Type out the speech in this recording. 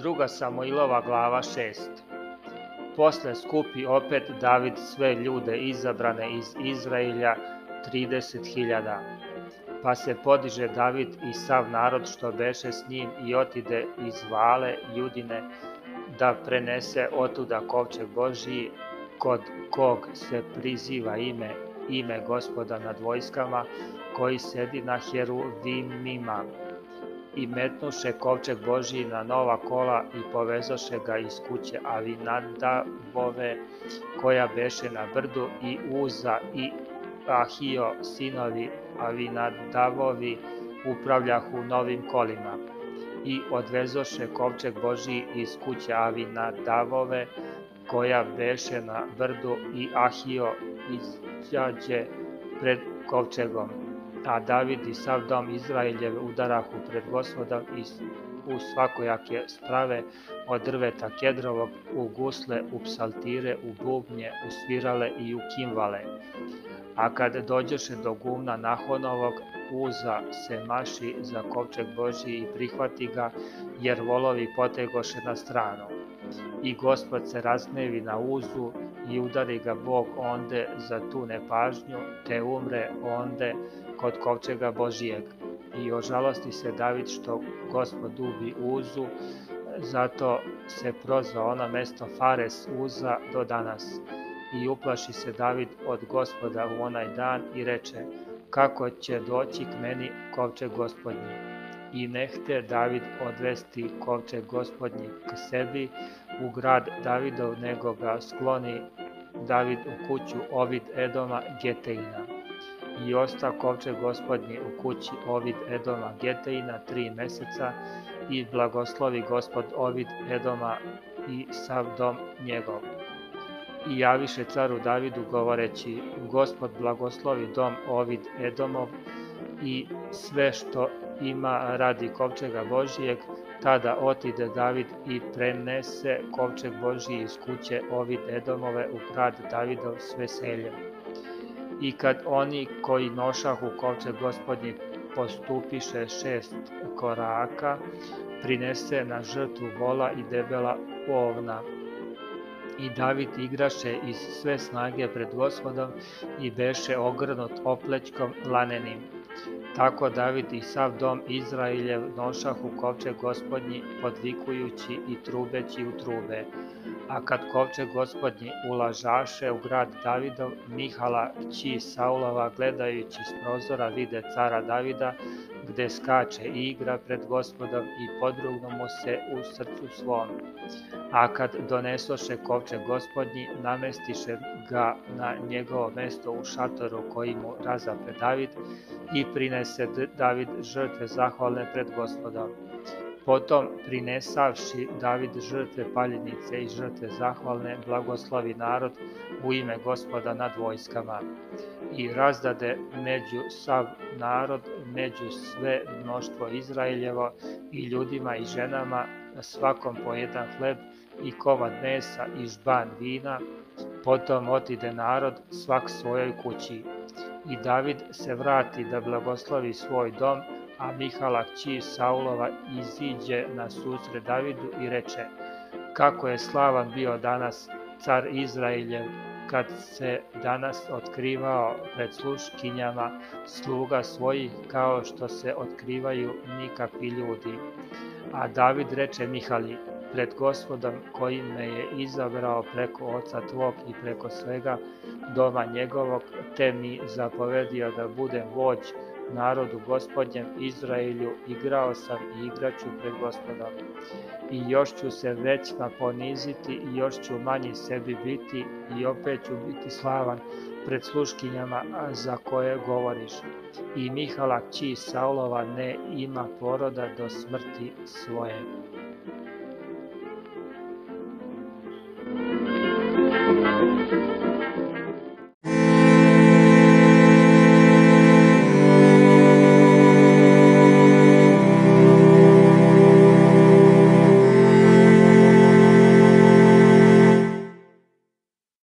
druga Samoilova glava 6. Posle skupi opet David sve ljude izabrane iz Izrailja, 30.000. Pa se podiže David i sav narod što beše s njim i otide iz Vale Judine da prenese otuda kovčeg Božiji kod kog se priziva ime ime gospoda nad vojskama koji sedi na heruvimima i metnuše kovčeg Božiji na nova kola i povezoše ga iz kuće Avinadabove koja beše na brdu i Uza i Ahio sinovi Avinadabovi upravljahu novim kolima. I odvezoše kovčeg Božiji iz kuće Avinadabove koja beše na brdu i Ahio izđađe pred kovčegom a David i sav dom Izraeljev udarahu pred gospodom i u svakojake sprave od drveta kedrovog, u gusle, u psaltire, u bubnje, u svirale i u kimvale. A kad dođeše do gumna Nahonovog, uza se maši za kovčeg Božji i prihvati ga, jer volovi potegoše na stranu. I gospod se raznevi na uzu i udari ga Bog onde za tu nepažnju, te umre onde kod kovčega Božijeg. I ožalosti se David što gospod ubi Uzu, zato se prozva ono mesto Fares Uza do danas. I uplaši se David od gospoda u onaj dan i reče, kako će doći k meni kovčeg gospodnji. I nehte David odvesti kovčeg gospodnji k sebi u grad Davidov, nego ga skloni David u kuću Ovid Edoma Geteina i osta kovčeg gospodnji u kući Ovid Edoma Geteina tri meseca i blagoslovi gospod Ovid Edoma i sav dom njegov. I javiše caru Davidu govoreći, gospod blagoslovi dom Ovid Edomov i sve što ima radi kovčega Božijeg, tada otide David i prenese kovčeg Božiji iz kuće Ovid Edomove u grad Davidov s i kad oni koji nošahu kovčeg gospodnji postupiše šest koraka, prinese na žrtvu vola i debela ovna. I David igraše iz sve snage pred gospodom i beše ogrnut oplećkom lanenim. Tako David i sav dom Izraeljev nošahu kovčeg gospodnji podvikujući i trubeći u trube. A kad kovčeg gospodnji ulažaše u grad Davidov, Mihala, kći Saulova, gledajući s prozora vide cara Davida, gde skače i igra pred gospodom i podrugno mu se u srcu svom. A kad donesoše kovčeg gospodnji, namestiše ga na njegovo mesto u šatoru koji mu razapre David i prinese David žrtve zahvalne pred gospodom Potom, prinesavši David žrtve paljenice i žrtve zahvalne, blagoslovi narod u ime gospoda nad vojskama i razdade među sav narod, među sve mnoštvo Izraeljevo i ljudima i ženama, svakom po jedan hleb i komad mesa i žban vina, potom otide narod svak svojoj kući. I David se vrati da blagoslovi svoj dom, a Mihala kći Saulova iziđe na susret Davidu i reče kako je slavan bio danas car Izraeljev kad se danas otkrivao pred sluškinjama sluga svojih kao što se otkrivaju nikakvi ljudi. A David reče Mihali, pred gospodom koji me je izabrao preko oca tvog i preko svega doma njegovog, te mi zapovedio da budem vođ narodu gospodnjem Izraelju igrao sam i igraću pred gospodom. I još ću se većma poniziti i još ću manji sebi biti i opet ću biti slavan pred sluškinjama za koje govoriš. I Mihala či Saulova ne ima poroda do smrti svoje.